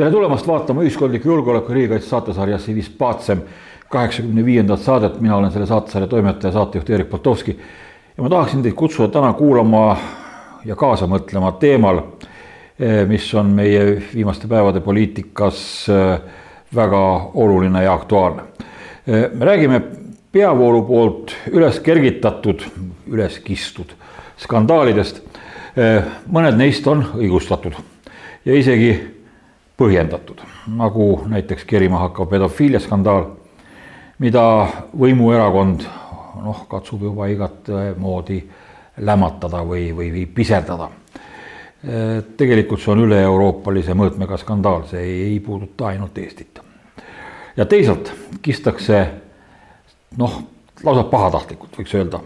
tere tulemast vaatama ühiskondliku julgeoleku riigikaitse saatesarja Civis Pacem kaheksakümne viiendat saadet, mina olen selle saatesarja toimetaja, saatejuht Erik Potovski. ja ma tahaksin teid kutsuda täna kuulama ja kaasa mõtlema teemal, eh, mis on meie viimaste päevade poliitikas eh, väga oluline ja aktuaalne. Eh, me räägime peavoolu poolt üles kergitatud, üles kistud skandaalidest. mõned neist on õigustatud ja isegi põhjendatud, nagu näiteks kerima hakkav pedofiiliaskandaal, mida võimuerakond noh, katsub juba igat moodi lämmatada või, või, või piserdada. tegelikult see on üle-euroopalise mõõtmega skandaal, see ei, ei puuduta ainult Eestit. ja teisalt kistakse noh, lausa pahatahtlikult võiks öelda,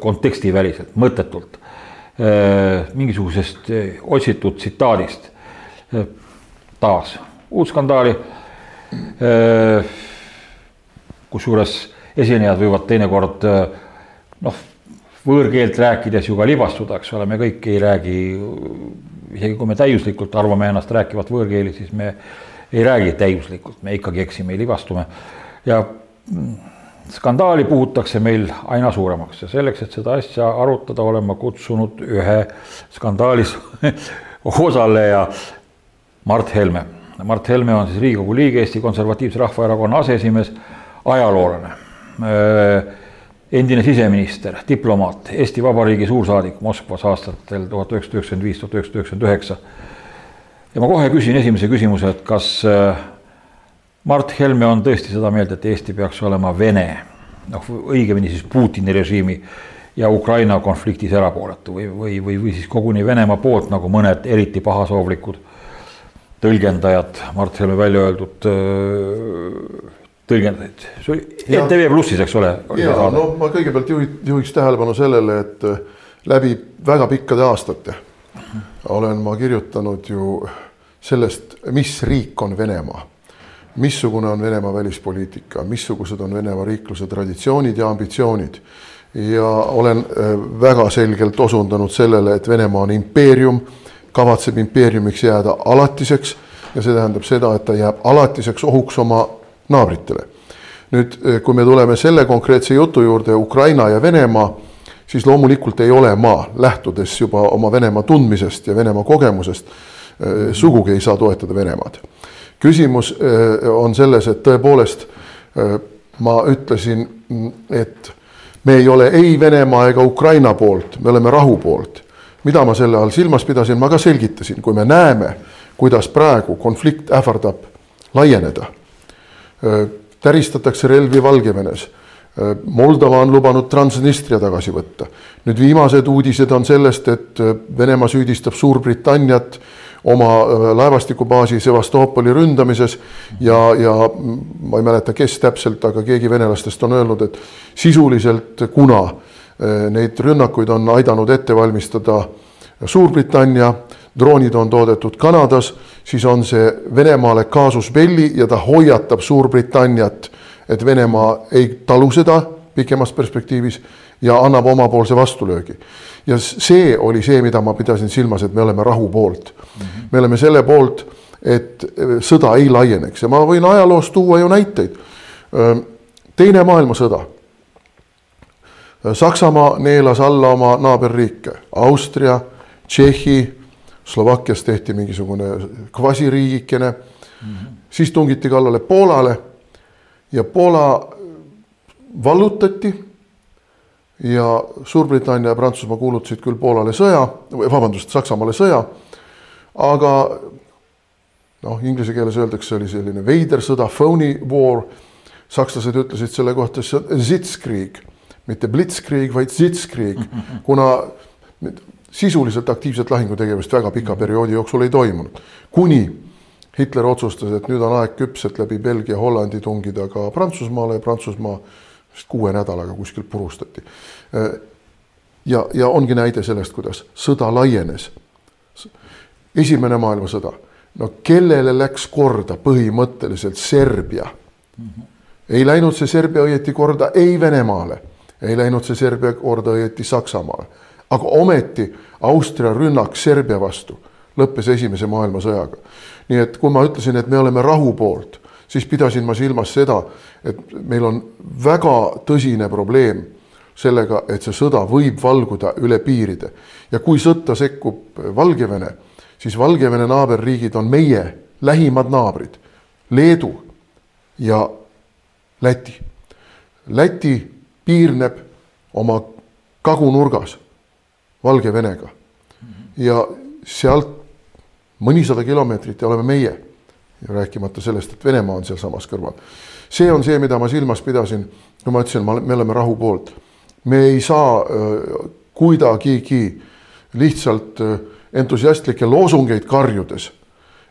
kontekstiväliselt, mõttetult mingisugusest otsitud tsitaadist taas uut skandaali. kusjuures esinejad võivad teinekord noh, võõrkeelt rääkides ju ka libastuda, eks ole, me kõik ei räägi, isegi kui me täiuslikult arvame ennast rääkivat võõrkeeli, siis me ei räägi täiuslikult, me ikkagi eksime, libastume. ja skandaali puhutakse meil aina suuremaks ja selleks, et seda asja arutada, olen ma kutsunud ühe skandaalis osaleja Mart Helme. Mart Helme on siis Riigikogu liige, Eesti Konservatiivse Rahvaerakonna aseesimees, ajaloolane, endine siseminister, diplomaat, Eesti Vabariigi suursaadik Moskvas aastatel tuhat üheksasada üheksakümmend viis, tuhat üheksasada üheksakümmend üheksa. ja ma kohe küsin esimese küsimuse, et kas Mart Helme on tõesti seda meelt, et Eesti peaks olema Vene, noh, õigemini siis Putini režiimi ja Ukraina konfliktis erapooletu või, või, või, või siis koguni Venemaa poolt, nagu mõned eriti pahasoovlikud tõlgendajad, Mart Helme välja öeldud tõlgendajaid, see oli NTV Plussis, eks ole? ja no ma kõigepealt juhi, juhiks tähelepanu sellele, et läbi väga pikkade aastate olen ma kirjutanud ju sellest, mis riik on Venemaa. missugune on Venemaa välispoliitika, missugused on Venemaa riikluse traditsioonid ja ambitsioonid. ja olen väga selgelt osundanud sellele, et Venemaa on impeerium kavatseb impeeriumiks jääda alatiseks ja see tähendab seda, et ta jääb alatiseks ohuks oma naabritele. nüüd, kui me tuleme selle konkreetse jutu juurde, Ukraina ja Venemaa, siis loomulikult ei ole ma, lähtudes juba oma Venemaa tundmisest ja Venemaa kogemusest, sugugi ei saa toetada Venemaad. küsimus on selles, et tõepoolest ma ütlesin, et me ei ole ei Venemaa ega Ukraina poolt, me oleme rahu poolt mida ma selle all silmas pidasin, ma ka selgitasin, kui me näeme, kuidas praegu konflikt ähvardab laieneda. täristatakse relvi Valgevenes. Moldova on lubanud Transnistria tagasi võtta. nüüd viimased uudised on sellest, et Venemaa süüdistab Suurbritanniat oma laevastikubaasi Sevastopoli ründamises ja, ja ma ei mäleta, kes täpselt, aga keegi venelastest on öelnud, et sisuliselt kuna Äh, neid rünnakuid on aidanud ette valmistada Suurbritannia, droonid on toodetud Kanadas, siis on see Venemaale kaasus belli ja ta hoiatab Suurbritanniat, et Venemaa ei talu seda pikemas perspektiivis ja annab omapoolse vastulöögi. ja see oli see, mida ma pidasin silmas, et me oleme rahu poolt mm. -hmm. me oleme selle poolt, et sõda ei laieneks ja ma võin ajaloost tuua ju näiteid. teine maailmasõda Saksamaa neelas alla oma naaberriike, Austria, Tšehhi, Slovakkias tehti mingisugune kvasiriigikene mm. -hmm. siis tungiti kallale Poolale ja Poola vallutati. ja Suurbritannia ja Prantsusmaa kuulutasid küll Poolale sõja, vabandust, Saksamaale sõja. aga noh, inglise keeles öeldakse, oli selline veider sõda, phony war. sakslased ütlesid selle kohta Sitzkrieg mitte Blitzkrieg, vaid Sitzkrieg, kuna sisuliselt aktiivset lahingutegevust väga pika perioodi jooksul ei toimunud. kuni Hitler otsustas, et nüüd on aeg küps, et läbi Belgia, Hollandi tungida ka Prantsusmaale ja Prantsusmaa vist kuue nädalaga kuskilt purustati. ja, ja ongi näide sellest, kuidas sõda laienes. esimene maailmasõda, no kellele läks korda põhimõtteliselt Serbia? ei läinud see Serbia õieti korda ei Venemaale ei läinud see Serbia korda õieti Saksamaale. aga ometi Austria rünnak Serbia vastu lõppes Esimese maailmasõjaga. nii et kui ma ütlesin, et me oleme rahu poolt, siis pidasin ma silmas seda, et meil on väga tõsine probleem sellega, et see sõda võib valguda üle piiride ja kui sõtta sekkub Valgevene, siis Valgevene naaberriigid on meie lähimad naabrid, Leedu ja Läti. Läti piirneb oma kagunurgas Valgevenega ja sealt mõnisada kilomeetrit ja oleme meie. rääkimata sellest, et Venemaa on sealsamas kõrval. see on see, mida ma silmas pidasin, kui ma ütlesin, me oleme rahu poolt. me ei saa äh, kuidagigi lihtsalt äh, entusiastlikke loosungeid karjudes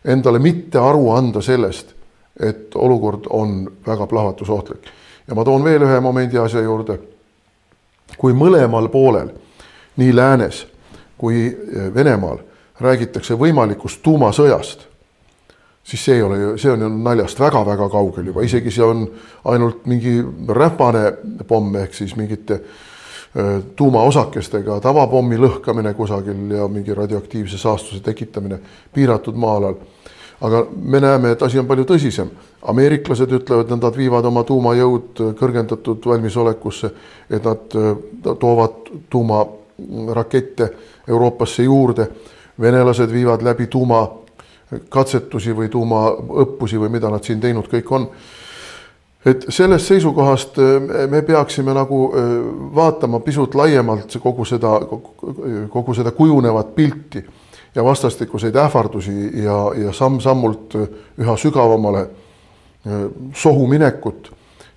endale mitte aru anda sellest, et olukord on väga plahvatusohtlik. Ja ma toon veel ühe momendi asja juurde. kui mõlemal poolel, nii läänes kui äh, Venemaal räägitakse võimalikust tuumasõjast, siis see ei ole ju, see on ju naljast väga-väga kaugel juba, isegi see on ainult mingi räpane pomm ehk siis mingite tuumaosakestega tavapommi lõhkamine kusagil ja mingi radioaktiivse saastuse tekitamine piiratud maa-alal. Aga me näeme, et asi on palju tõsisem. ameeriklased ütlevad, et nad viivad oma tuumajõud kõrgendatud valmisolekusse, et nad toovad tuumarakette Euroopasse juurde venelased viivad läbi tuumakatsetusi või tuumaõppusi või mida nad siin teinud kõik on. et sellest seisukohast eh, me peaksime nagu vaatama pisut laiemalt kogu seda, kogu seda kujunevat pilti ja vastastikuseid ähvardusi ja, ja samm-sammult üha sügavamale eh, sohu minekut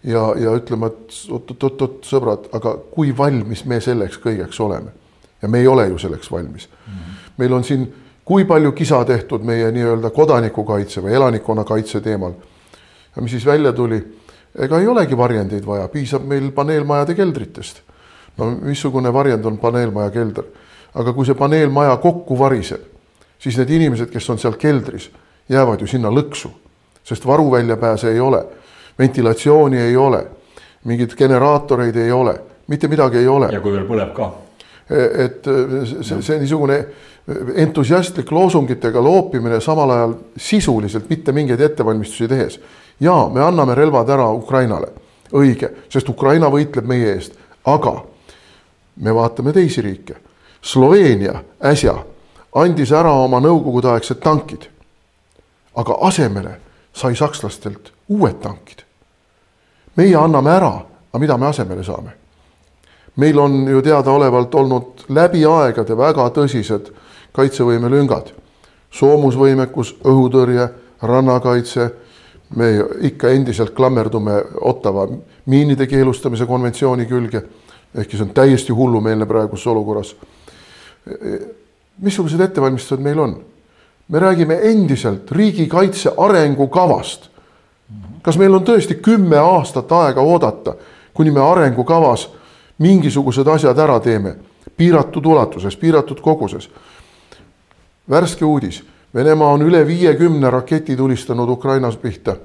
ja, ja ütlema, et oot-oot-oot, sõbrad, aga kui valmis me selleks kõigeks oleme? ja me ei ole ju selleks valmis mm. -hmm meil on siin kui palju kisa tehtud meie nii-öelda kodanikukaitse või elanikkonnakaitse teemal. ja mis siis välja tuli? ega ei olegi varjendeid vaja, piisab meil paneelmajade keldritest. no missugune varjend on paneelmaja kelder? Aga kui see paneelmaja kokku variseb, siis need inimesed, kes on seal keldris, jäävad ju sinna lõksu, sest varuväljapääse ei ole, ventilatsiooni ei ole, mingeid generaatoreid ei ole, mitte midagi ei ole. ja kui veel põleb ka. et see, see niisugune entusiastlik loosungitega loopimine, samal ajal sisuliselt mitte mingeid ettevalmistusi tehes. ja me anname relvad ära Ukrainale, õige, sest Ukraina võitleb meie eest, aga me vaatame teisi riike. Sloveenia äsja andis ära oma nõukogudeaegsed tankid. aga asemele sai sakslastelt uued tankid. meie anname ära, aga mida me asemele saame? meil on ju teadaolevalt olnud läbi aegade väga tõsised kaitsevõime lüngad. soomusvõimekus, õhutõrje, rannakaitse, me ikka endiselt klammerdume Ottawa miinide keelustamise konventsiooni külge, ehkki see on täiesti hullumeelne praeguses olukorras. Missugused ettevalmistused meil on? me räägime endiselt riigikaitse arengukavast. kas meil on tõesti kümme aastat aega oodata, kuni me arengukavas mingisugused asjad ära teeme, piiratud ulatuses, piiratud koguses värske uudis, Venemaa on üle viiekümne raketi tulistanud Ukrainas pihta.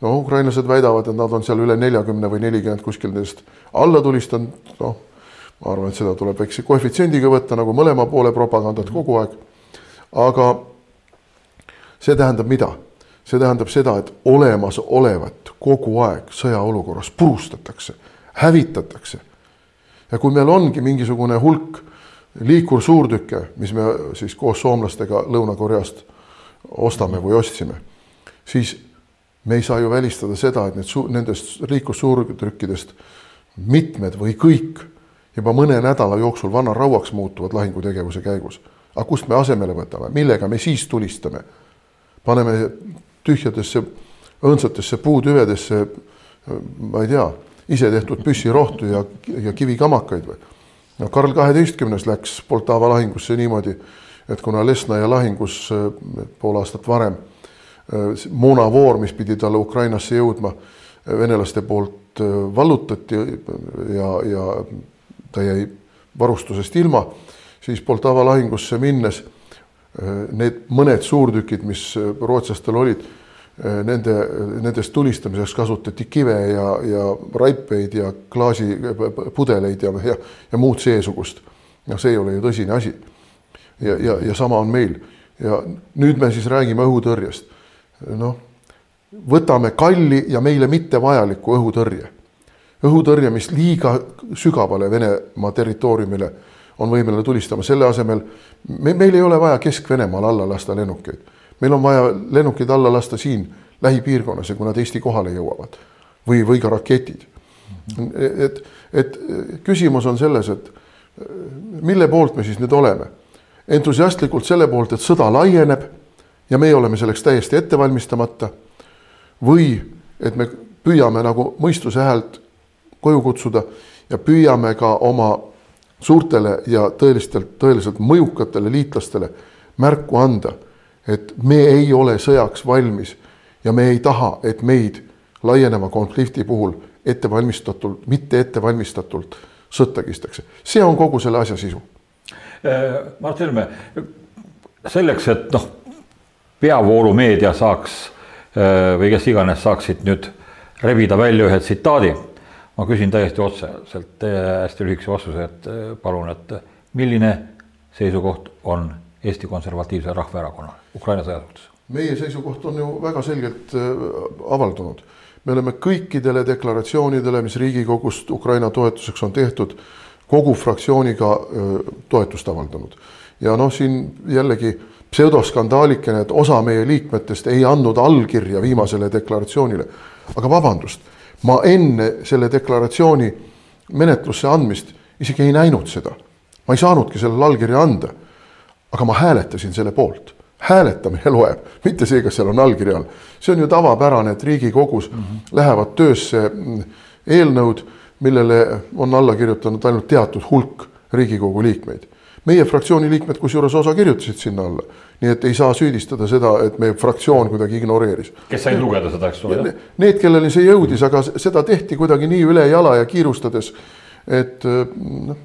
no ukrainlased väidavad, et nad on seal üle neljakümne või nelikümmend kuskil nendest alla tulistanud, noh, ma arvan, et seda tuleb väikse koefitsiendiga võtta nagu mõlema poole propagandat kogu aeg. aga see tähendab mida? see tähendab seda, et olemasolevat kogu aeg sõjaolukorras purustatakse, hävitatakse. ja kui meil ongi mingisugune hulk liikursuurtükke, mis me siis koos soomlastega Lõuna-Koreast ostame või ostsime, siis me ei saa ju välistada seda, et need nendest liikursuurtükkidest mitmed või kõik juba mõne nädala jooksul vanarauaks muutuvad lahingutegevuse käigus. aga kust me asemele võtame, millega me siis tulistame? paneme tühjadesse õõnsatesse puutüvedesse, ma ei tea, isetehtud püssirohtu ja, ja kivikamakaid või? no Karl kaheteistkümnes läks Poltava lahingusse niimoodi, et kuna Lesnaja lahingus äh, pool aastat varem äh, moonavoor, mis pidi talle Ukrainasse jõudma, äh, venelaste poolt vallutati ja, ja ta jäi varustusest ilma, siis Poltava lahingusse minnes need mõned suurtükid, mis rootslastel olid Äh, nende, nendest tulistamiseks kasutati kive ja, ja raipeid ja klaasipudeleid ja, ja, ja muud seesugust. noh, see ei ole ju tõsine asi. ja, ja, ja sama on meil. ja nüüd me siis räägime õhutõrjest. noh, võtame kalli ja meile mittevajaliku õhutõrje. Õhutõrje, mis liiga sügavale Venemaa territooriumile on võimeline tulistama, selle asemel me, meil ei ole vaja Kesk-Venemaal alla lasta lennukeid. meil on vaja lennukeid alla lasta siin lähipiirkonnas ja kui nad Eesti kohale jõuavad või, või ka raketid. et, et küsimus on selles, et mille poolt me siis nüüd oleme entusiastlikult selle poolt, et sõda laieneb ja meie oleme selleks täiesti ette valmistamata. või et me püüame nagu mõistuse häält koju kutsuda ja püüame ka oma suurtele ja tõelistelt, tõeliselt mõjukatele liitlastele märku anda, et me ei ole sõjaks valmis ja me ei taha, et meid laieneva konflikti puhul ettevalmistatult, mitte ettevalmistatult sõtta kistakse. see on kogu selle asja sisu Äh, Mart Helme, selleks, et noh, peavoolumeedia saaks äh, või kes iganes saaksid nüüd rebida välja ühe tsitaadi. Ma küsin täiesti otseselt hästi lühikese vastuse, et äh, palun, et milline seisukoht on Eesti Konservatiivse Rahvaerakonnal Ukraina sõja suhtes? meie seisukoht on ju väga selgelt avaldunud. me oleme kõikidele deklaratsioonidele, mis Riigikogust Ukraina toetuseks on tehtud kogu fraktsiooniga toetust avaldanud. ja noh, siin jällegi pseudoskandaalikene, et osa meie liikmetest ei andnud allkirja viimasele deklaratsioonile. aga vabandust, ma enne selle deklaratsiooni menetlusse andmist isegi ei näinud seda. ma ei saanudki sellele allkirja anda. aga ma hääletasin selle poolt hääletamine loeb, mitte see, kas seal on allkiri all. see on ju tavapärane, et Riigikogus mm -hmm. lähevad töösse mm, eelnõud millele on alla kirjutanud ainult teatud hulk Riigikogu liikmeid. Meie fraktsiooni liikmed, kusjuures osa kirjutasid sinna alla. nii et ei saa süüdistada seda, et meie fraktsioon kuidagi ignoreeris. kes said lugeda seda, eks ole? Need, kellele see jõudis, aga seda tehti kuidagi nii ülejala ja kiirustades, et noh,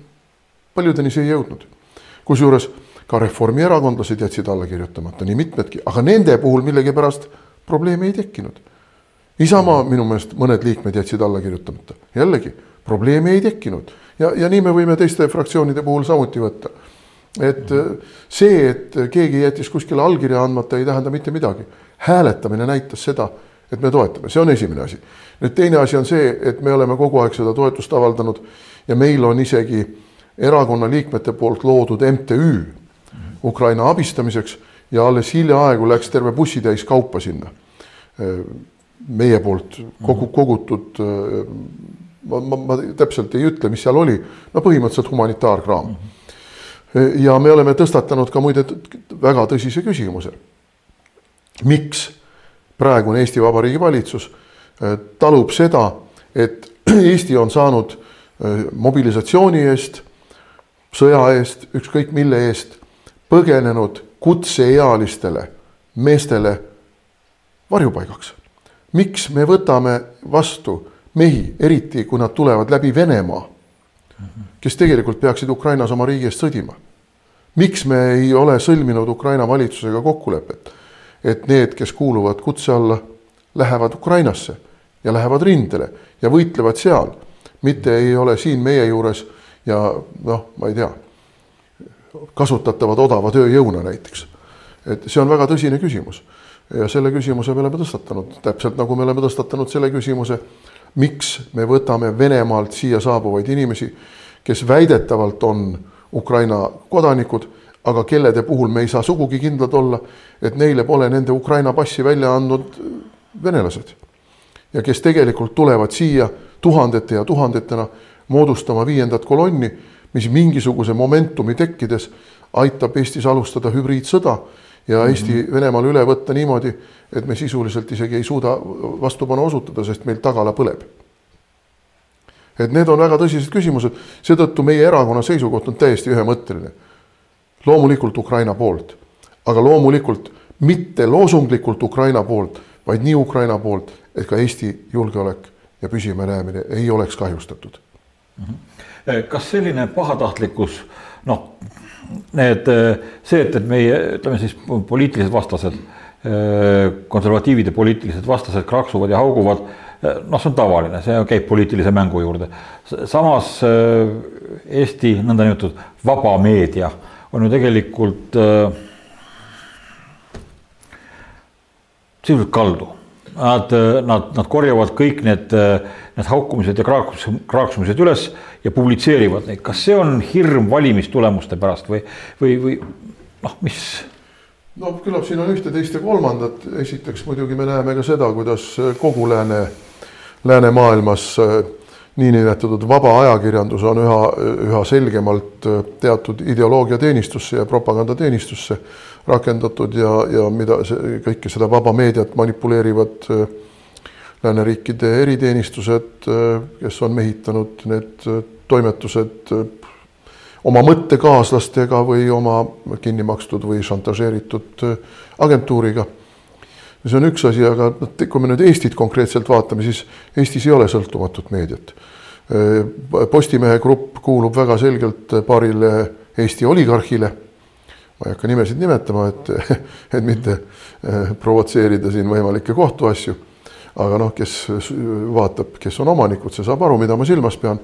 paljudeni see ei jõudnud. kusjuures ka reformierakondlased jätsid alla kirjutamata, nii mitmedki, aga nende puhul millegipärast probleemi ei tekkinud Isamaa minu meelest mõned liikmed jätsid alla kirjutamata, jällegi probleemi ei tekkinud ja, ja nii me võime teiste fraktsioonide puhul samuti võtta. et see, et keegi jättis kuskile allkirja andmata, ei tähenda mitte midagi. hääletamine näitas seda, et me toetame, see on esimene asi. nüüd teine asi on see, et me oleme kogu aeg seda toetust avaldanud ja meil on isegi erakonna liikmete poolt loodud MTÜ Ukraina abistamiseks ja alles hiljaaegu läks terve bussitäis kaupa sinna meie poolt kogu, mhm. kogutud, ma, ma, ma täpselt ei ütle, mis seal oli, no põhimõtteliselt humanitaarkraam. Mhm. ja me oleme tõstatanud ka muide väga tõsise küsimuse. miks praegune Eesti Vabariigi valitsus äh, talub seda, et Eesti on saanud äh, mobilisatsiooni eest, sõja eest, ükskõik mille eest, põgenenud kutseealistele meestele varjupaigaks miks me võtame vastu mehi, eriti kui nad tulevad läbi Venemaa, kes tegelikult peaksid Ukrainas oma riigi eest sõdima. miks me ei ole sõlminud Ukraina valitsusega kokkulepet, et need, kes kuuluvad kutse alla, lähevad Ukrainasse ja lähevad rindele ja võitlevad seal, mitte ei ole siin meie juures ja noh, ma ei tea, kasutatavad odava tööjõuna näiteks. et see on väga tõsine küsimus ja selle küsimuse me oleme tõstatanud, täpselt nagu me oleme tõstatanud selle küsimuse, miks me võtame Venemaalt siia saabuvaid inimesi, kes väidetavalt on Ukraina kodanikud, aga kellede puhul me ei saa sugugi kindlad olla, et neile pole nende Ukraina passi välja andnud venelased. ja kes tegelikult tulevad siia tuhandete ja tuhandetena moodustama viiendat kolonni, mis mingisuguse momentumi tekkides aitab Eestis alustada hübriidsõda ja Eesti mm -hmm. Venemaal üle võtta niimoodi, et me sisuliselt isegi ei suuda vastupanu osutada, sest meil tagala põleb. et need on väga tõsised küsimused, seetõttu meie erakonna seisukoht on täiesti ühemõtteline. loomulikult Ukraina poolt, aga loomulikult mitte loosunglikult Ukraina poolt, vaid nii Ukraina poolt, et ka Eesti julgeolek ja püsimajäämine ei oleks kahjustatud mm. -hmm. kas selline pahatahtlikkus, noh need, see, et, et meie, ütleme siis poliitilised vastased, konservatiivid ja poliitilised vastased kraksuvad ja hauguvad, noh, see on tavaline, see käib poliitilise mängu juurde. samas Eesti nõndanimetatud vaba meedia on ju tegelikult sisuliselt kaldu. Nad, nad, nad korjavad kõik need, need haukumised ja kraaksumised, kraaksumised üles ja publitseerivad neid, kas see on hirm valimistulemuste pärast või, või, või noh, mis? no küllap siin on ühte, teist ja kolmandat, esiteks muidugi me näeme ka seda, kuidas kogu lääne, läänemaailmas niinimetatud vaba ajakirjandus on üha, üha selgemalt teatud ideoloogiateenistusse ja propagandateenistusse rakendatud ja, ja mida see, kõike seda vaba meediat manipuleerivad lääneriikide eriteenistused, kes on mehitanud need toimetused oma mõttekaaslastega või oma kinni makstud või šantažeeritud agentuuriga. see on üks asi, aga kui me nüüd Eestit konkreetselt vaatame, siis Eestis ei ole sõltumatut meediat. Postimehe grupp kuulub väga selgelt paarile Eesti oligarhile ma ei hakka nimesid nimetama, et, et mitte eh, provotseerida siin võimalikke kohtuasju. Aga noh, kes vaatab, kes on omanikud, see saab aru, mida ma silmas pean.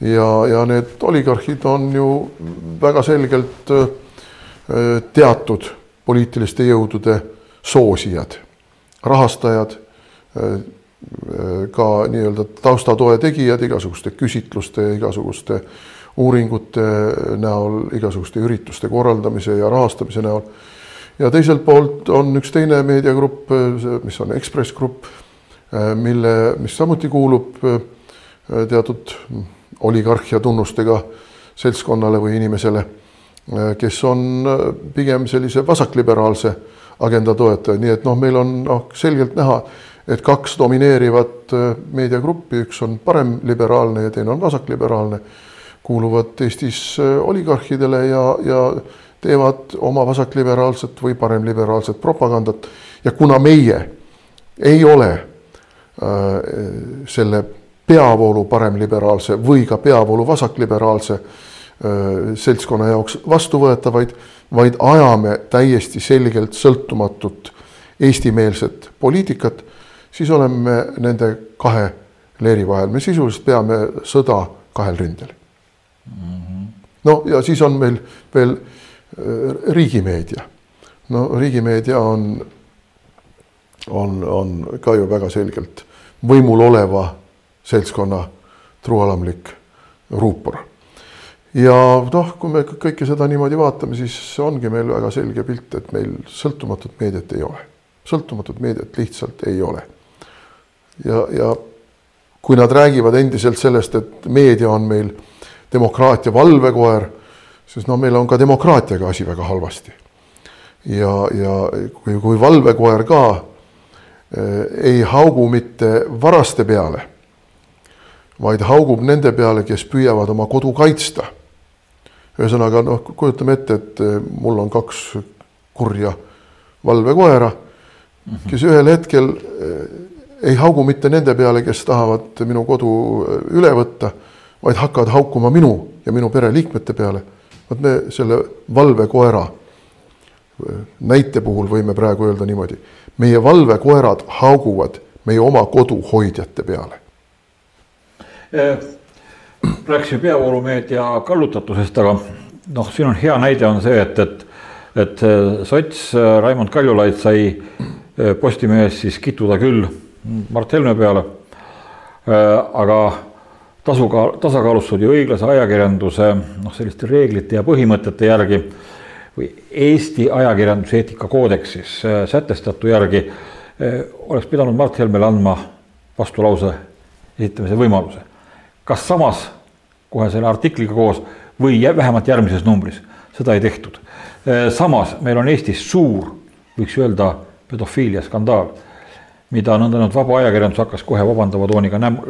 ja, ja need oligarhid on ju väga selgelt eh, teatud poliitiliste jõudude soosijad, rahastajad, eh, ka nii-öelda taustatoe tegijad igasuguste küsitluste, igasuguste uuringute näol, igasuguste ürituste korraldamise ja rahastamise näol. ja teiselt poolt on üks teine meediagrupp, mis on Ekspress Grupp, mille, mis samuti kuulub teatud oligarhia tunnustega seltskonnale või inimesele, kes on pigem sellise vasakliberaalse agenda toetaja, nii et noh, meil on noh, selgelt näha, et kaks domineerivat meediagruppi, üks on paremliberaalne ja teine on vasakliberaalne kuuluvad Eestis äh, oligarhidele ja, ja teevad oma vasakliberaalset või paremliberaalset propagandat. ja kuna meie ei ole äh, selle peavoolu paremliberaalse või ka peavoolu vasakliberaalse äh, seltskonna jaoks vastuvõetavaid, vaid ajame täiesti selgelt sõltumatut eestimeelset poliitikat, siis oleme nende kahe leeri vahel, me sisuliselt peame sõda kahel rindel. No ja siis on meil veel äh, riigimeedia. no riigimeedia on, on, on ka ju väga selgelt võimul oleva seltskonna truualamlik ruupor. ja noh, kui me kõike seda niimoodi vaatame, siis ongi meil väga selge pilt, et meil sõltumatut meediat ei ole. sõltumatut meediat lihtsalt ei ole. ja, ja kui nad räägivad endiselt sellest, et meedia on meil demokraatia valvekoer, sest no meil on ka demokraatiaga asi väga halvasti. ja, ja kui, kui valvekoer ka ei haugu mitte varaste peale, vaid haugub nende peale, kes püüavad oma kodu kaitsta. ühesõnaga noh, kujutame ette, et eh, mul on kaks kurja valvekoera, kes ühel hetkel eh, ei haugu mitte nende peale, kes tahavad minu kodu üle võtta vaid hakkavad haukuma minu ja minu pereliikmete peale. vot me selle valvekoera näite puhul võime praegu öelda niimoodi, meie valvekoerad hauguvad meie oma kodu hoidjate peale. Äh, rääkisime peavoolumeedia kallutatusest, aga noh, siin on hea näide on see, et, et, et sots Raimond Kaljulaid sai äh, Postimehes siis kittuda küll Mart Helme peale. Aga tasuga, tasakaalustatud ja õiglase ajakirjanduse noh, selliste reeglite ja põhimõtete järgi või Eesti ajakirjanduse eetikakoodeksis äh, sätestatu järgi äh, oleks pidanud Mart Helmele andma vastulause esitamise võimaluse. kas samas kohe selle artikliga koos või vähemalt järgmises numbris, seda ei tehtud. Äh, samas meil on Eestis suur, võiks öelda, pedofiilia skandaal mida nõndanimetatud vaba ajakirjandus hakkas kohe vabandava tooniga näm-,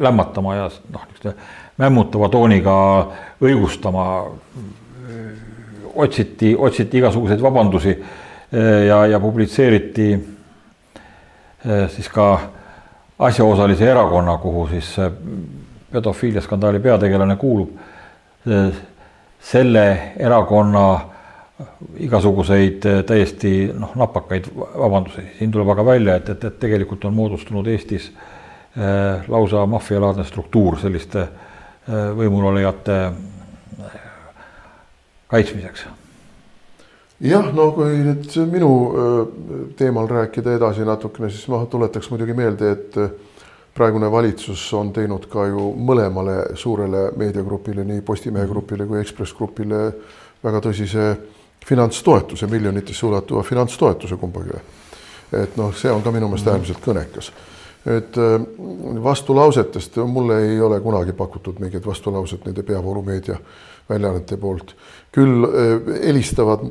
lämmatama ja noh, niisuguste mämmutava tooniga õigustama. Otsiti, otsiti igasuguseid vabandusi ja, ja publitseeriti siis ka asjaosalise erakonna, kuhu siis pedofiiliaskandaali peategelane kuulub. selle erakonna igasuguseid täiesti noh, napakaid vabandusi, siin tuleb aga välja, et, et, et tegelikult on moodustunud Eestis lausa maffialaadne struktuur selliste võimulolijate äh, kaitsmiseks. jah, no kui nüüd minu teemal rääkida edasi natukene, siis ma tuletaks muidugi meelde, et praegune valitsus on teinud ka ju mõlemale suurele meediagrupile, nii Postimehe grupile kui Ekspress Grupile väga tõsise finantstoetuse, miljonitesse ulatuva finantstoetuse kumbagi. et noh, see on ka minu meelest äärmiselt kõnekas. et vastulausetest mulle ei ole kunagi pakutud mingit vastulauset nende peavoolumeedia väljaannete poolt. küll helistavad,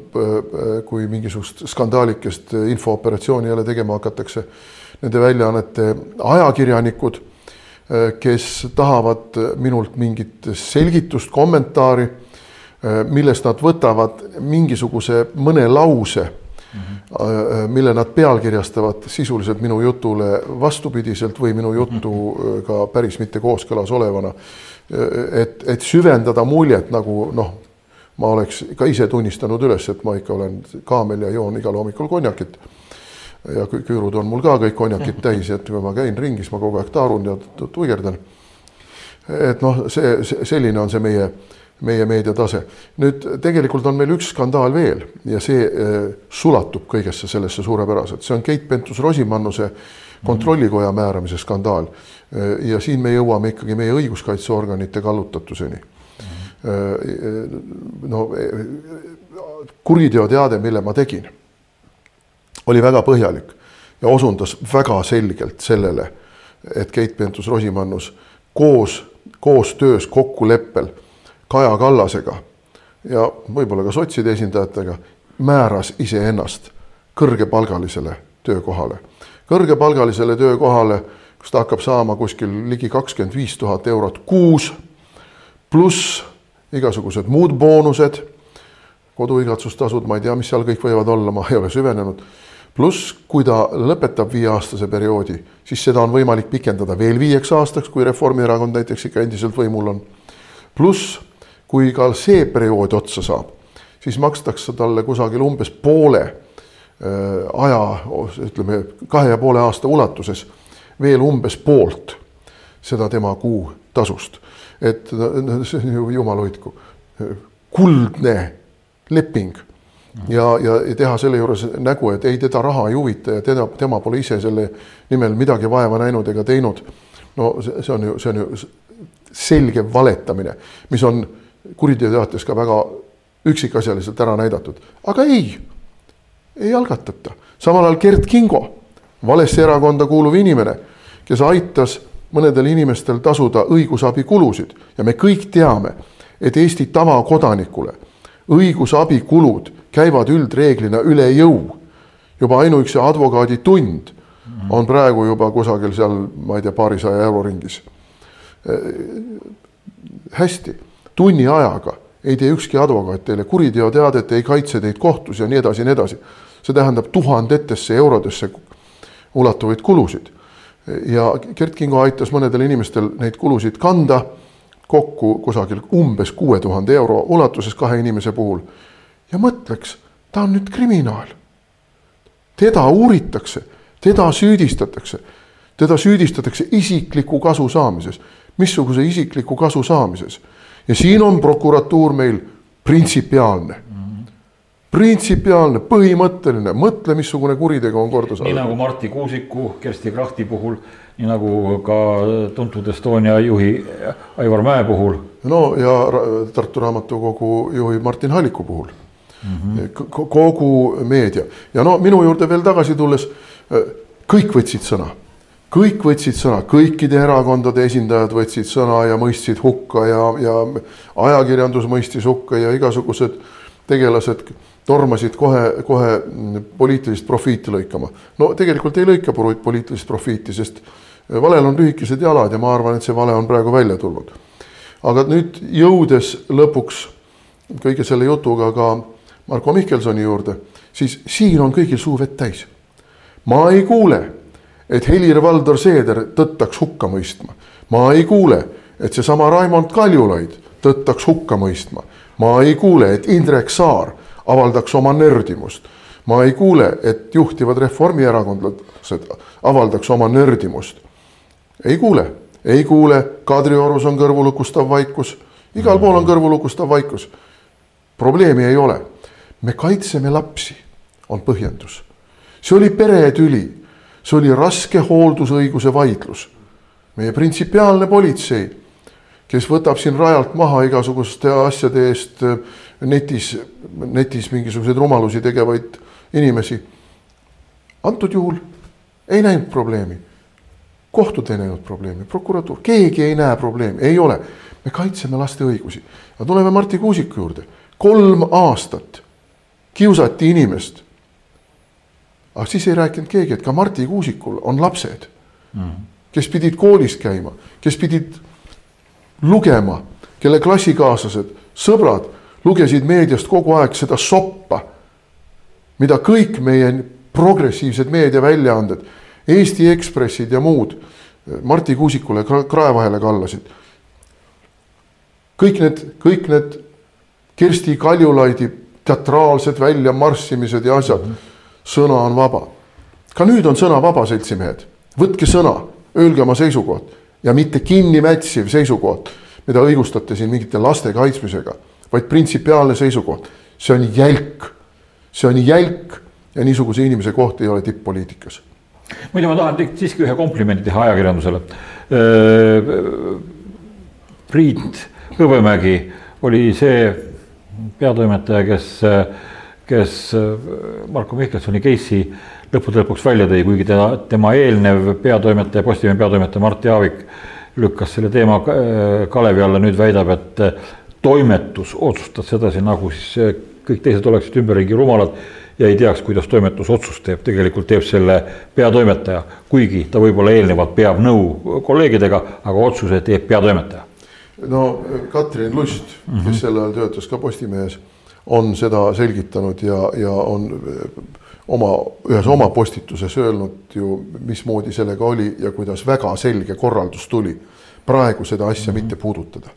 kui mingisugust skandaalikest infooperatsiooni jälle tegema hakatakse nende väljaannete ajakirjanikud, kes tahavad minult mingit selgitust, kommentaari, millest nad võtavad mingisuguse mõne lause Mm -hmm. mille nad pealkirjastavad sisuliselt minu jutule vastupidiselt või minu jutuga päris mitte kooskõlas olevana. Et, et süvendada muljet nagu noh, ma oleks ka ise tunnistanud üles, et ma ikka olen kaamel ja joon igal hommikul konjakit ja küürud on mul ka kõik konjakid täis, et kui ma käin ringis, ma kogu aeg taarun ja tuigerdan. et noh, see, see, selline on see meie, meie meediatase. nüüd tegelikult on meil üks skandaal veel ja see äh, sulatub kõigesse sellesse suurepäraselt, see on Keit Pentus-Rosimannuse kontrollikoja määramise skandaal. Äh, ja siin me jõuame ikkagi meie õiguskaitseorganite kallutatuseni. Äh, no kuriteoteade, mille ma tegin oli väga põhjalik ja osundas väga selgelt sellele, et Keit Pentus-Rosimannus koos, koostöös, kokkuleppel Kaja Kallasega ja võib-olla ka sotside esindajatega määras iseennast kõrgepalgalisele töökohale. kõrgepalgalisele töökohale, kus ta hakkab saama kuskil ligi kakskümmend viis tuhat eurot kuus, pluss igasugused muud boonused, koduigatsustasud, ma ei tea, mis seal kõik võivad olla, ma ei ole süvenenud pluss, kui ta lõpetab viieaastase perioodi, siis seda on võimalik pikendada veel viieks aastaks, kui Reformierakond näiteks ikka endiselt võimul on. pluss, kui ka see periood otsa saab, siis makstakse talle kusagil umbes poole äh, aja, ütleme kahe ja poole aasta ulatuses veel umbes poolt seda tema kuutasust. et see on ju jumal hoidku, kuldne leping ja, ja teha selle juures nägu, et ei, teda raha ei huvita ja teda, tema pole ise selle nimel midagi vaeva näinud ega teinud. no see, on ju, see on ju selge valetamine, mis on kuriteoteates ka väga üksikasjaliselt ära näidatud, aga ei, ei algatata. samal ajal Gert Kingo, valesse erakonda kuuluv inimene, kes aitas mõnedel inimestel tasuda õigusabikulusid ja me kõik teame, et Eesti tavakodanikule õigusabikulud käivad üldreeglina üle jõu. juba ainuüksi advokaaditund on praegu juba kusagil seal, ma ei tea, paarisaja euro ringis. hästi, tunni ajaga ei tee ükski advokaat teile kuriteoteadet, ei kaitse teid kohtus ja nii edasi ja nii edasi. see tähendab tuhandetesse eurodesse ulatuvaid kulusid. ja Gert Kingo aitas mõnedel inimestel neid kulusid kanda kokku kusagil umbes kuue tuhande euro ulatuses kahe inimese puhul ja mõtleks, ta on nüüd kriminaal. teda uuritakse, teda süüdistatakse, teda süüdistatakse isikliku kasu saamises. missuguse isikliku kasu saamises? ja siin on prokuratuur meil printsipiaalne printsipiaalne, põhimõtteline, mõtle, missugune kuritegu on korda saadud. nii nagu Marti Kuusiku, Kersti Krahti puhul, nii nagu ka tuntud Estonia juhi Aivar Mäe puhul. no ja Tartu Raamatukogu juhi Martin Halliku puhul mm. -hmm. kogu meedia ja no minu juurde veel tagasi tulles, kõik võtsid sõna, kõik võtsid sõna, kõikide erakondade esindajad võtsid sõna ja mõistsid hukka ja, ja ajakirjandus mõistis hukka ja igasugused tegelased tormasid kohe, kohe poliitilist profiiti lõikama. no tegelikult ei lõika poliitilist profiiti, sest valel on lühikesed jalad ja ma arvan, et see vale on praegu välja tulnud. aga nüüd jõudes lõpuks kõige selle jutuga ka Marko Mihkelsoni juurde, siis siin on kõigil suu vett täis. ma ei kuule, et Helir-Valdor Seeder tõttaks hukka mõistma. ma ei kuule, et seesama Raimond Kaljulaid tõttaks hukka mõistma. ma ei kuule, et Indrek Saar avaldaks oma nördimust. ma ei kuule, et juhtivad reformierakondlased avaldaks oma nördimust. ei kuule, ei kuule, Kadriorus on kõrvulukustav vaikus, igal pool on kõrvulukustav vaikus. probleemi ei ole me kaitseme lapsi, on põhjendus. see oli peretüli, see oli raske hooldusõiguse vaidlus. meie printsipiaalne politsei, kes võtab siin rajalt maha igasuguste asjade eest netis, netis mingisuguseid rumalusi tegevaid inimesi. antud juhul ei näinud probleemi. kohtud ei näinud probleemi, prokuratuur, keegi ei näe probleemi, ei ole. me kaitseme laste õigusi. ja tuleme Marti Kuusiku juurde. kolm aastat kiusati inimest. aga siis ei rääkinud keegi, et ka Marti Kuusikul on lapsed mm, -hmm. kes pidid koolis käima, kes pidid lugema, kelle klassikaaslased, sõbrad lugesid meediast kogu aeg seda soppa, mida kõik meie progressiivsed meediaväljaanded, Eesti Ekspressid ja muud Marti Kuusikule krae vahele kallasid. kõik need, kõik need Kersti Kaljulaidi teatraalsed väljamarssimised ja asjad. sõna on vaba. ka nüüd on sõna vaba, seltsimehed. võtke sõna, öelge oma seisukoht ja mitte kinnimätsiv seisukoht, mida õigustate siin mingite laste kaitsmisega, vaid printsipiaalne seisukoht. see on jälk, see on jälk ja niisuguse inimese koht ei ole tipp-poliitikas. muide, ma tahan siiski ühe komplimendi teha ajakirjandusele. Priit Hõbemägi oli see peatoimetaja, kes, kes Marko Mihkelsoni case'i lõppude lõpuks välja tõi, kuigi tema, tema eelnev peatoimetaja, Postimehe peatoimetaja Mart Jaavik lükkas selle teema kalevi alla, nüüd väidab, et toimetus otsustas sedasi, nagu siis kõik teised oleksid ümberringi rumalad ja ei teaks, kuidas toimetus otsust teeb, tegelikult teeb selle peatoimetaja, kuigi ta võib-olla eelnevalt peab nõu kolleegidega, aga otsuse teeb peatoimetaja no Katrin Lust mm, -hmm. kes sel ajal töötas ka Postimehes, on seda selgitanud ja, ja on eh, oma, ühes oma postituses öelnud ju, mismoodi sellega oli ja kuidas väga selge korraldus tuli praegu seda asja mm -hmm. mitte puudutada.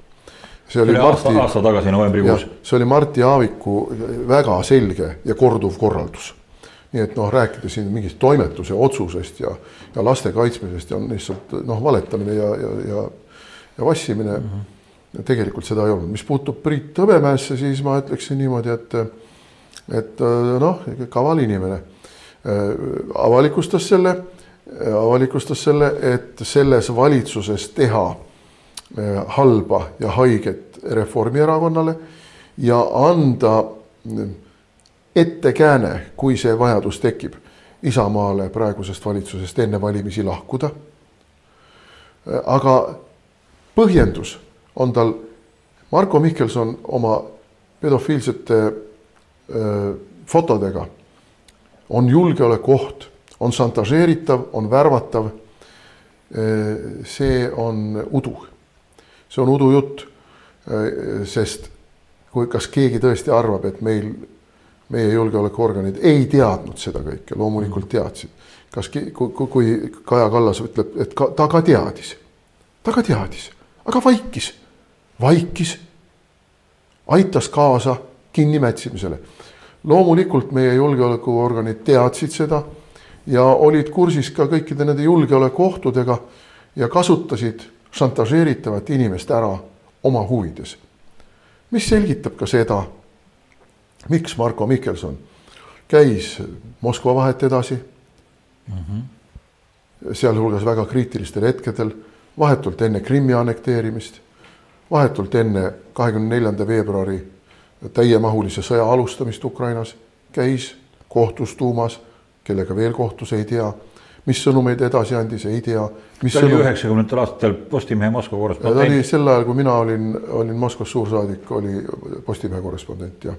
see oli Marti, aasta, aasta tagasi novembrikuus. see oli Marti Aaviku väga selge ja korduv korraldus. nii et noh, rääkida siin mingist toimetuse otsusest ja, ja laste kaitsmisest ja on lihtsalt noh, valetamine ja, ja, ja ja vassimine mm. -hmm. Tegelikult seda ei olnud, mis puutub Priit Hõbemäesse, siis ma ütleksin niimoodi, et, et noh, kaval inimene. Avalikustas selle, avalikustas selle, et selles valitsuses teha halba ja haiget Reformierakonnale ja anda ettekääne, kui see vajadus tekib, Isamaale praegusest valitsusest enne valimisi lahkuda. aga põhjendus on tal, Marko Mihkelson oma pedofiilsete öö, fotodega on julgeolekuoht, on šantažeeritav, on värvatav. see on udu, see on udujutt. sest kui, kas keegi tõesti arvab, et meil, meie julgeolekuorganid ei teadnud seda kõike, loomulikult teadsid. kas, kui, kui Kaja Kallas ütleb, et ka, ta ka teadis, ta ka teadis aga vaikis, vaikis, aitas kaasa kinnimätsimisele. loomulikult meie julgeolekuorganid teadsid seda ja olid kursis ka kõikide nende julgeolekuohtudega ja kasutasid šantažeeritavat inimest ära oma huvides. mis selgitab ka seda, miks Marko Mihkelson käis Moskva vahet edasi mm. -hmm. sealhulgas väga kriitilistel hetkedel vahetult enne Krimmi annekteerimist, vahetult enne kahekümne neljanda veebruari täiemahulise sõja alustamist Ukrainas, käis, kohtus Duumas, kellega veel kohtus, ei tea, mis sõnumeid edasi andis, ei tea. ta oli üheksakümnendatel aastatel Postimehe Moskva korrespondent. ta oli sel ajal, kui mina olin, olin Moskvas suursaadik, oli Postimehe korrespondent, jah.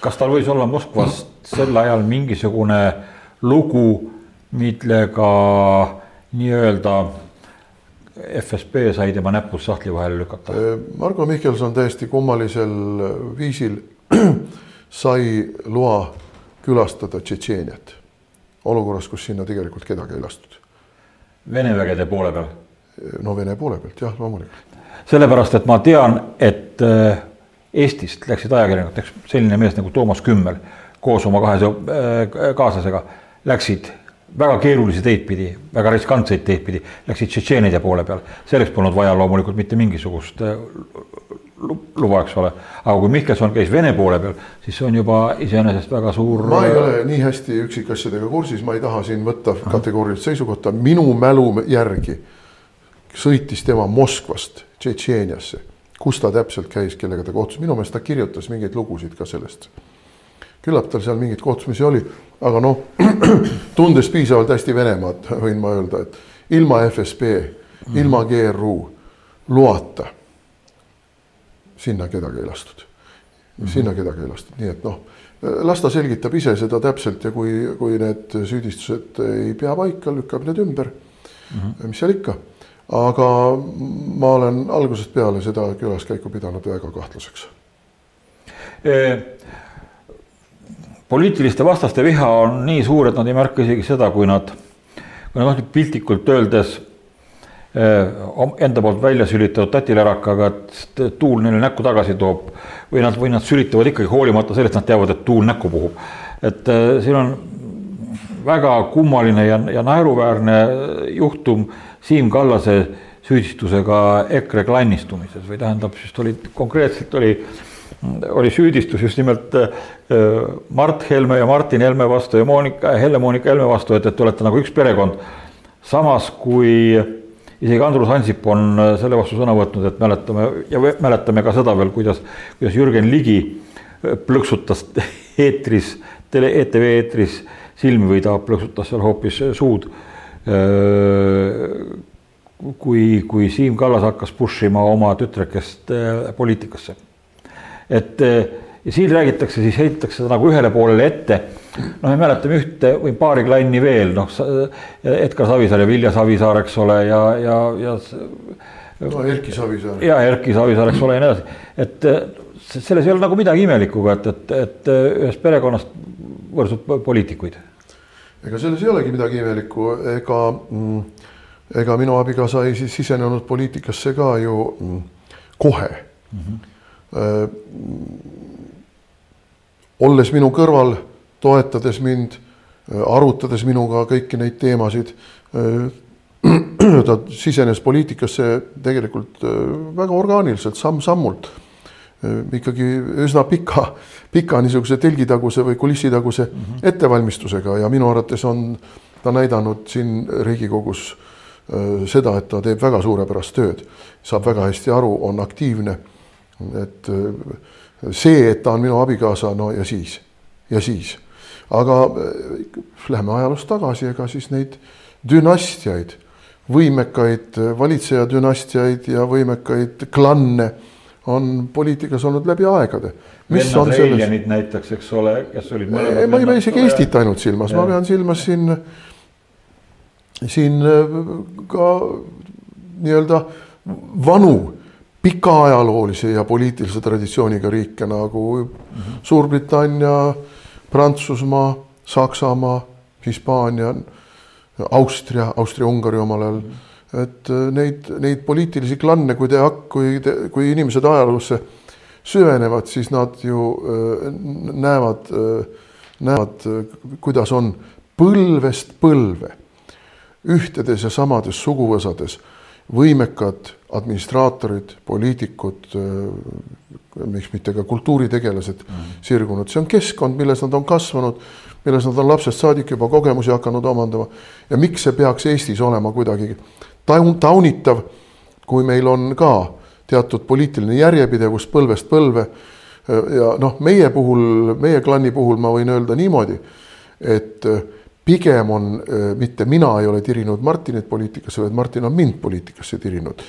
kas tal võis olla Moskvas sel ajal mingisugune lugu, millega nii-öelda FSB sai tema näpud sahtli vahele lükata. Äh, Margo Mihkelson täiesti kummalisel viisil sai loa külastada Tšetšeeniat olukorras, kus sinna tegelikult kedagi ei lastud. Vene vägede poole peal? Äh, no Vene poole pealt jah, loomulikult. sellepärast, et ma tean, et äh, Eestist läksid ajakirjanikud, näiteks selline mees nagu Toomas Kümmel koos oma kahe kaaslasega läksid väga keerulisi teid pidi, väga riskantseid teid pidi, läksid tšetšeenide poole peal. selleks polnud vaja loomulikult mitte mingisugust äh, luba, eks ole. aga kui Mihkelson käis Vene poole peal, siis see on juba iseenesest väga suur. ma ei ole nii hästi üksikasjadega kursis, ma ei taha siin võtta kategoorilist seisukohta, minu mälu järgi sõitis tema Moskvast Tšetšeeniasse, kus ta täpselt käis, kellega ta kohtus, minu meelest ta kirjutas mingeid lugusid ka sellest. Küllap tal seal mingeid kohtumisi oli, aga noh, tundes piisavalt hästi Venemaad, võin ma öelda, et ilma FSB, ilma GRU loata sinna kedagi ei lastud. -hmm. sinna kedagi ei lastud, nii et noh, las ta selgitab ise seda täpselt ja kui, kui need süüdistused ei pea paika, lükkab need ümber mm. -hmm. mis seal ikka, aga ma olen algusest peale seda külaskäiku pidanud väga kahtlaseks poliitiliste vastaste viha on nii suur, et nad ei märka isegi seda, kui nad, kui nad noh, piltlikult öeldes Äh, enda poolt välja sülitatud tatilärakaga, et tuul neile näkku tagasi toob. või nad, või nad sülitavad ikkagi hoolimata sellest, nad teavad, et tuul näkku puhub. et äh, siin on väga kummaline ja, ja naeruväärne juhtum Siim Kallase süüdistusega EKRE klannistumises või tähendab, just oli konkreetselt oli, oli süüdistus just nimelt äh, Mart Helme ja Martin Helme vastu ja Monika, Helle-Moonika Helme vastu, et, et te olete nagu üks perekond. samas kui isegi Andrus Ansip on äh, selle vastu sõna võtnud, et mäletame ja mäletame ka seda veel, kuidas, kuidas Jürgen Ligi äh, plõksutas eetris, tele, ETV eetris silmi või ta plõksutas seal hoopis äh, suud. kui, kui Siim Kallas hakkas push ima oma tütrekest poliitikasse. Et ja siin räägitakse, siis heidetakse seda nagu ühele poolele ette. noh, me mäletame ühte või paari klanni veel, noh, Edgar Savisaar ja Vilja Savisaar, eks ole, ja, ja, ja. no Erki Savisaar. ja Erki Savisaar, eks ole ja nii edasi, et selles ei ole nagu midagi imelikku, et, et, et ühest perekonnast võrsub poliitikuid. ega selles ei olegi midagi imelikku, ega, mm, ega minu abikaasa ei siis sisenenud poliitikasse ka ju mm, kohe mm. -hmm olles minu kõrval, toetades mind, äh, arutades minuga kõiki neid teemasid. Äh, ta sisenes poliitikasse tegelikult äh, väga orgaaniliselt, samm-sammult. ikkagi üsna pika, pika niisuguse telgitaguse või kulissitaguse mm -hmm. ettevalmistusega ja minu arvates on ta näidanud siin Riigikogus seda, et ta teeb väga suurepärast tööd, saab väga hästi aru, on aktiivne. Et see, et ta on minu abikaasa, no ja siis, ja siis. aga äh, lähme ajaloos tagasi, ega siis neid dünastiaid, võimekaid valitseja dünastiaid ja võimekaid klanne on poliitikas olnud läbi aegade. mis Vennad on selles? näiteks, eks ole, kes olid mõlemad. ma ei pea isegi Eestit ainult silmas, ma pean silmas siin, siin äh, ka nii-öelda vanu pika ajaloolise ja poliitilise traditsiooniga riike nagu mm -hmm. Suurbritannia, Prantsusmaa, Saksamaa, Hispaania, Austria, Austria-Ungari omal ajal mm. -hmm. et äh, neid, neid poliitilisi klanne, kui te, kui te, kui inimesed ajaloosse süvenevad, siis nad ju äh, näevad äh,, näevad kuidas on põlvest põlve ühtedes ja samades suguvõsades võimekad administraatorid, poliitikud, äh, miks mitte ka kultuuritegelased mm -hmm. sirgunud, see on keskkond, milles nad on kasvanud, milles nad on lapsest saadik juba kogemusi hakanud omandama. ja miks see peaks Eestis olema kuidagi taun-, taunitav, kui meil on ka teatud poliitiline järjepidevus põlvest põlve. ja noh, meie puhul, meie klanni puhul ma võin öelda niimoodi, et äh, pigem on, äh, mitte mina ei ole tirinud Martinit poliitikasse, vaid Martin on mind poliitikasse tirinud.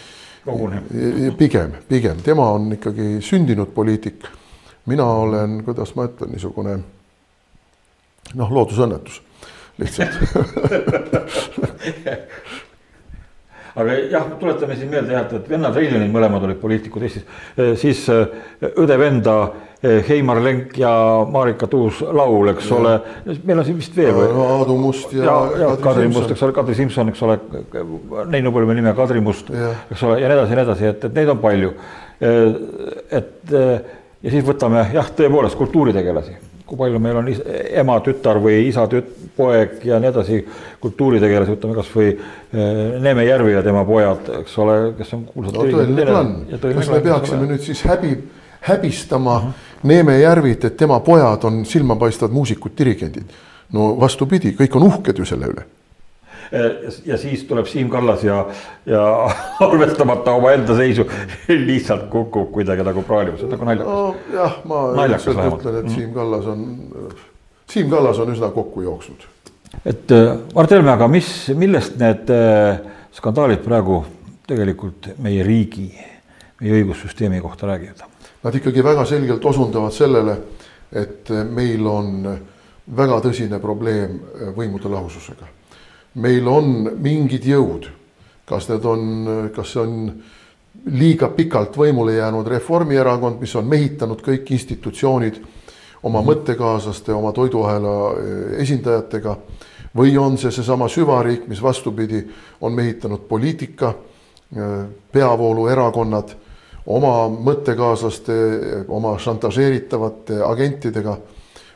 pigem, pigem, tema on ikkagi sündinud poliitik. mina olen, kuidas ma ütlen, niisugune noh, loodusõnnetus. Lihtsalt. Aga jah, tuletame siin meelde jah, et vennad Reilinid mõlemad olid poliitikud Eestis, siis õde-venda eh, Heimar Lenk ja Marika Tuus-Laul, eks ja. ole, meil on siin vist veel või? Aadu Must ja, ja, ja Kadri Must, eks ole, Kadri Simson, eks ole, neinupõlve nime Kadri Must, eks ole, ja nii edasi ja nii edasi, et, et neid on palju. et ja siis võtame jah, tõepoolest kultuuritegelasi. Kui palju meil on is, ema, tütar või isa, tüt-, poeg ja nii edasi, kultuuritegelasi, ütleme kasvõi eh, Neeme Järvi ja tema pojad, eks ole, kes on kuulsad no kas me peaksime nüüd siis häbi, häbistama uh -huh. Neeme Järvit, et tema pojad on silmapaistvad muusikud, dirigendid? no vastupidi, kõik on uhked ju selle üle ja siis tuleb Siim Kallas ja, ja arvestamata omaenda seisu lihtsalt kukub kuidagi nagu on nagu naljakas no,. jah, ma üldiselt ütlen, et Siim Kallas on, Siim Kallas on üsna kokku jooksnud. et äh, Mart Helme, aga mis, millest need äh, skandaalid praegu tegelikult meie riigi, meie õigussüsteemi kohta räägivad? Nad ikkagi väga selgelt osundavad sellele, et meil on väga tõsine probleem võimude lahususega meil on mingid jõud, kas need on, kas see on liiga pikalt võimule jäänud Reformierakond, mis on mehitanud kõik institutsioonid oma mhm. mõttekaaslaste, oma toiduahela eh, esindajatega või on see seesama süvariik, mis vastupidi, on mehitanud poliitika, eh, peavooluerakonnad oma mõttekaaslaste, oma šantažeeritavate agentidega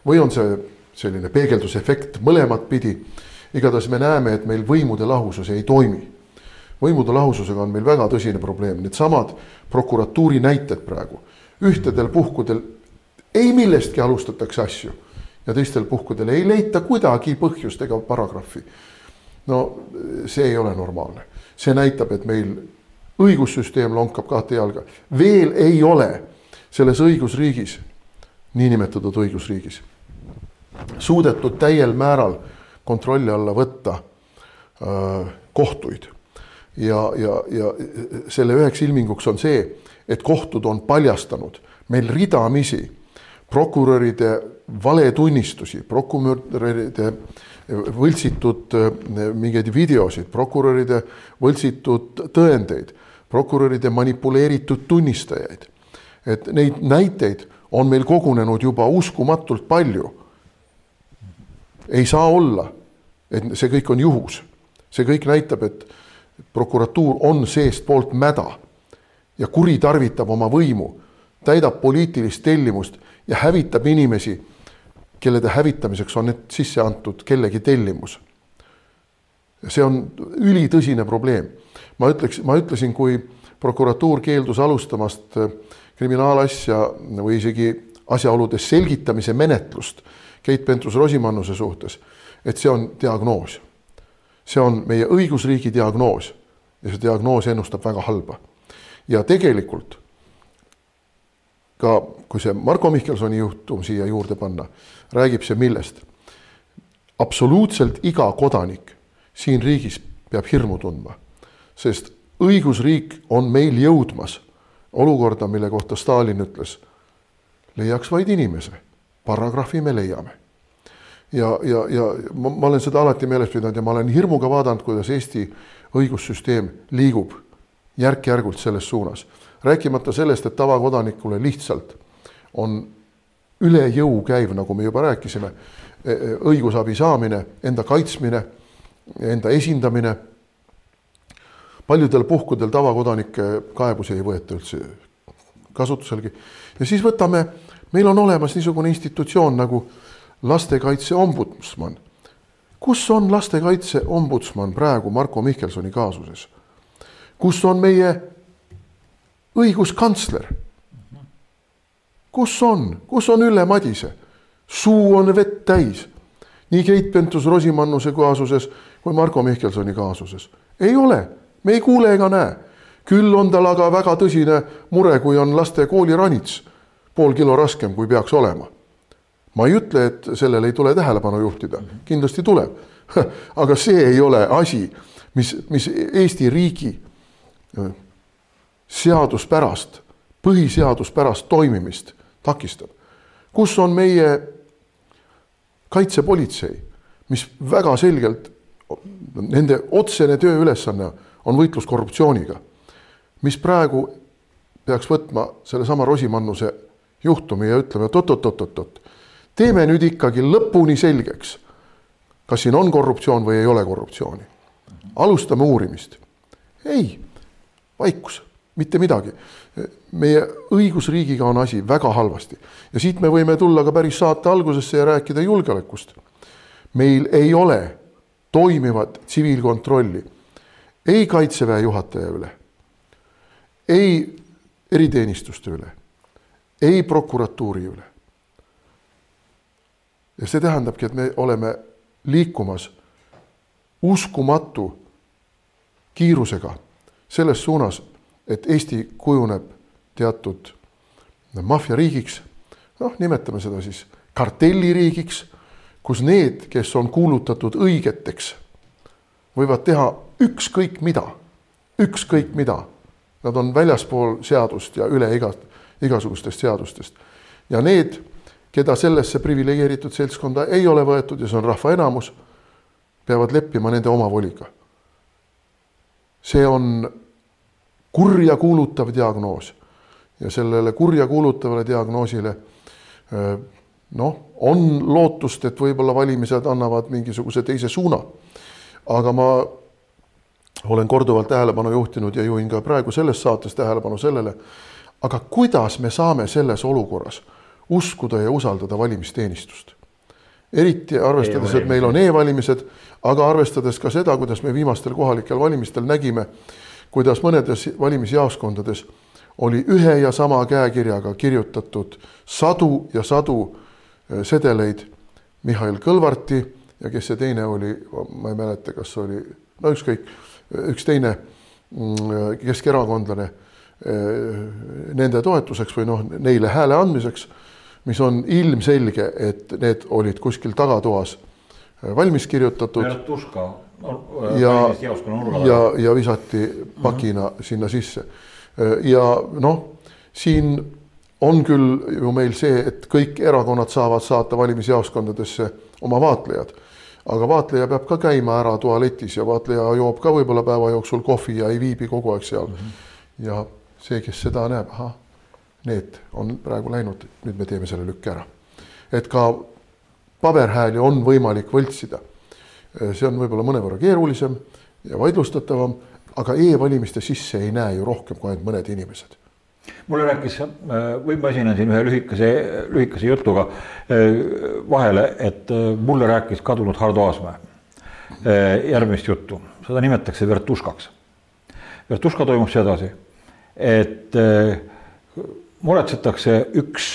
või on see selline peegeldusefekt mõlemat pidi igatahes me näeme, et meil võimude lahusus ei toimi. võimude lahususega on meil väga tõsine probleem, needsamad prokuratuuri näited praegu. ühtedel puhkudel ei millestki alustatakse asju ja teistel puhkudel ei leita kuidagi põhjust ega paragrahvi. no see ei ole normaalne, see näitab, et meil õigussüsteem lonkab kahte jalga, veel ei ole selles õigusriigis, niinimetatud õigusriigis, suudetud täiel määral kontrolli alla võtta äh, kohtuid. ja, ja, ja selle üheks ilminguks on see, et kohtud on paljastanud meil ridamisi prokuröride valetunnistusi, prokuröride võltsitud äh, mingeid videosid, prokuröride võltsitud tõendeid, prokuröride manipuleeritud tunnistajaid. et neid näiteid on meil kogunenud juba uskumatult palju ei saa olla, et see kõik on juhus. see kõik näitab, et prokuratuur on seestpoolt mäda ja kuritarvitab oma võimu, täidab poliitilist tellimust ja hävitab inimesi, kellede hävitamiseks on need sisse antud kellegi tellimus. see on ülitõsine probleem. ma ütleks, ma ütlesin, kui prokuratuur keeldus alustamast kriminaalasja või isegi asjaolude selgitamise menetlust Keit Pentus-Rosimannuse suhtes, et see on diagnoos. see on meie õigusriigi diagnoos ja see diagnoos ennustab väga halba. ja tegelikult ka kui see Marko Mihkelsoni juhtum siia juurde panna, räägib see millest? absoluutselt iga kodanik siin riigis peab hirmu tundma, sest õigusriik on meil jõudmas olukorda, mille kohta Stalin ütles, leiaks vaid inimese paragrahvi me leiame. ja, ja, ja ma, ma olen seda alati meeles pidanud ja ma olen hirmuga vaadanud, kuidas Eesti õigussüsteem liigub järk-järgult selles suunas. Rääkimata sellest, et tavakodanikule lihtsalt on üle jõu käiv, nagu me juba rääkisime, e, e, õigusabi saamine, enda kaitsmine, enda esindamine. paljudel puhkudel tavakodanike kaebusi ei võeta üldse kasutuselegi ja siis võtame meil on olemas niisugune institutsioon nagu lastekaitse ombudsman. kus on lastekaitse ombudsman praegu Marko Mihkelsoni kaasuses? kus on meie õiguskantsler? kus on, kus on Ülle Madise? suu on vett täis. nii Keit Pentus-Rosimannuse kaasuses kui Marko Mihkelsoni kaasuses. ei ole, me ei kuule ega näe. küll on tal aga väga tõsine mure, kui on laste kooliranits pool kilo raskem, kui peaks olema. ma ei ütle, et sellele ei tule tähelepanu juhtida, kindlasti tuleb. aga see ei ole asi, mis, mis Eesti riigi seaduspärast, põhiseaduspärast toimimist takistab. kus on meie kaitsepolitsei, mis väga selgelt, nende otsene tööülesanne on võitlus korruptsiooniga, mis praegu peaks võtma sellesama Rosimannuse juhtumi ja ütleme, et oot-oot-oot-oot, teeme nüüd ikkagi lõpuni selgeks, kas siin on korruptsioon või ei ole korruptsiooni. alustame uurimist. ei, vaikus, mitte midagi. meie õigusriigiga on asi väga halvasti ja siit me võime tulla ka päris saate algusesse ja rääkida julgeolekust. meil ei ole toimivat tsiviilkontrolli ei kaitseväe juhataja üle, ei eriteenistuste üle, ei prokuratuuri üle. ja see tähendabki, et me oleme liikumas uskumatu kiirusega selles suunas, et Eesti kujuneb teatud maffiariigiks, noh, nimetame seda siis kartelliriigiks, kus need, kes on kuulutatud õigeteks, võivad teha ükskõik mida, ükskõik mida. Nad on väljaspool seadust ja üle iga, igasugustest seadustest. ja need, keda sellesse priviligeeritud seltskonda ei ole võetud ja see on rahva enamus, peavad leppima nende omavoliga. see on kurja kuulutav diagnoos ja sellele kurja kuulutavale diagnoosile noh, on lootust, et võib-olla valimised annavad mingisuguse teise suuna. aga ma olen korduvalt tähelepanu juhtinud ja juhin ka praegu selles saates tähelepanu sellele, aga kuidas me saame selles olukorras uskuda ja usaldada valimisteenistust? eriti arvestades, et meil on e-valimised, aga arvestades ka seda, kuidas me viimastel kohalikel valimistel nägime, kuidas mõnedes valimisjaoskondades oli ühe ja sama käekirjaga kirjutatud sadu ja sadu eh, sedeleid Mihhail Kõlvarti ja kes see teine oli, ma ei mäleta, kas oli, no ükskõik üks teine mm, keskerakondlane eh, nende toetuseks või noh, neile hääle andmiseks, mis on ilmselge, et need olid kuskil tagatoas eh, valmis kirjutatud. Ja, ja, ja visati pakina mm -hmm. sinna sisse. Eh, ja noh, siin on küll ju meil see, et kõik erakonnad saavad saata valimisjaoskondadesse oma vaatlejad aga vaatleja peab ka käima ära tualetis ja vaatleja joob ka võib-olla päeva jooksul kohvi ja ei viibi kogu aeg seal mm. -hmm. ja see, kes seda näeb, ahah, need on praegu läinud, nüüd me teeme selle lükke ära. et ka paberhääli on võimalik võltsida. See on võib-olla mõnevõrra keerulisem ja vaidlustatavam, aga e-valimiste sisse ei näe ju rohkem kui ainult mõned inimesed mulle rääkis, või ma esinen siin ühe lühikese, lühikese jutuga äh, vahele, et äh, mulle rääkis kadunud Hardo Aasmäe äh, järgmist juttu, seda nimetatakse vertuškaks. vertuška toimub sedasi, et muretsetakse üks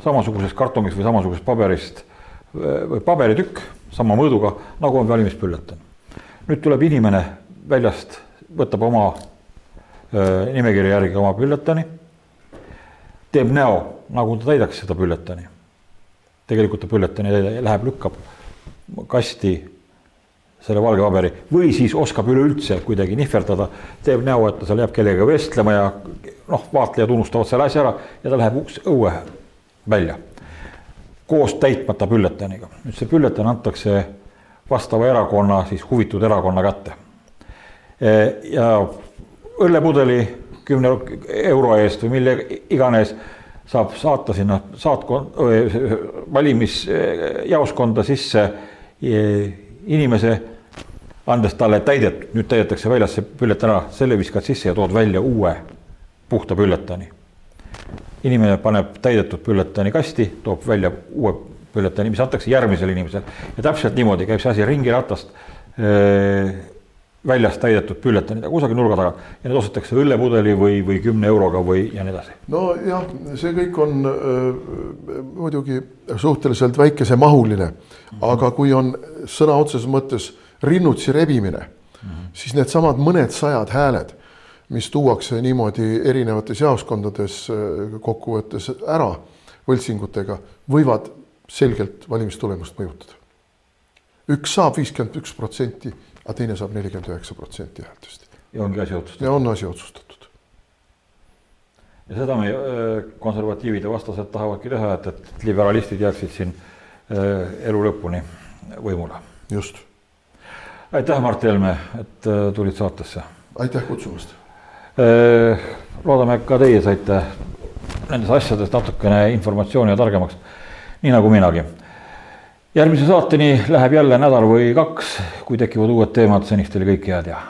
samasugusest kartongist või samasugusest paberist või paberitükk sama mõõduga, nagu on valimispülletan. nüüd tuleb inimene väljast, võtab oma nimekirja järgi oma bülletani teeb näo, nagu ta täidaks seda bülletani. tegelikult ta täida, läheb, lükkab kasti selle valge paberi või siis oskab üleüldse kuidagi nihverdada, teeb näo, et ta seal jääb kellegagi vestlema ja noh, vaatlejad unustavad selle asja ära ja ta läheb uks õue välja koos täitmata bülletaniga. nüüd see bülletan antakse vastava erakonna, siis huvitud erakonna kätte. ja õllepudeli kümne euro eest või mille iganes saab saata sinna saatkond, valimisjaoskonda sisse inimese, andes talle täidet, nüüd täidetakse väljas see bülletan ära, selle viskad sisse ja tood välja uue puhta bülletani. Inimene paneb täidetud bülletani kasti, toob välja uue bülletani, mis antakse järgmisele inimesele ja täpselt niimoodi käib see asi ringiratast väljas täidetud bülletanid kusagil nurga taga ja need ostetakse õllepudeli või, või kümne euroga või ja nii edasi. nojah, see kõik on äh, muidugi suhteliselt väikesemahuline mm, -hmm. aga kui on sõna otseses mõttes rinnutsi rebimine mm, -hmm. siis needsamad mõned sajad hääled, mis tuuakse niimoodi erinevates jaoskondades äh, kokkuvõttes ära võltsingutega, võivad selgelt valimistulemust mõjutada. üks saab viiskümmend üks protsenti aga teine saab nelikümmend üheksa protsenti häältest. ja ongi asi otsustatud. ja on asi otsustatud. ja seda meie konservatiivid ja vastased tahavadki teha, et, et liberalistid jääksid siin elu lõpuni võimule. just. aitäh, Mart Helme, et tulid saatesse. aitäh kutsumast. Loodame, ka teie saite nendest asjadest natukene informatsiooni ja targemaks, nii nagu minagi. Järgmise saateni läheb jälle nädal või kaks, kui tekivad uued teemad, seniks teile kõike head ja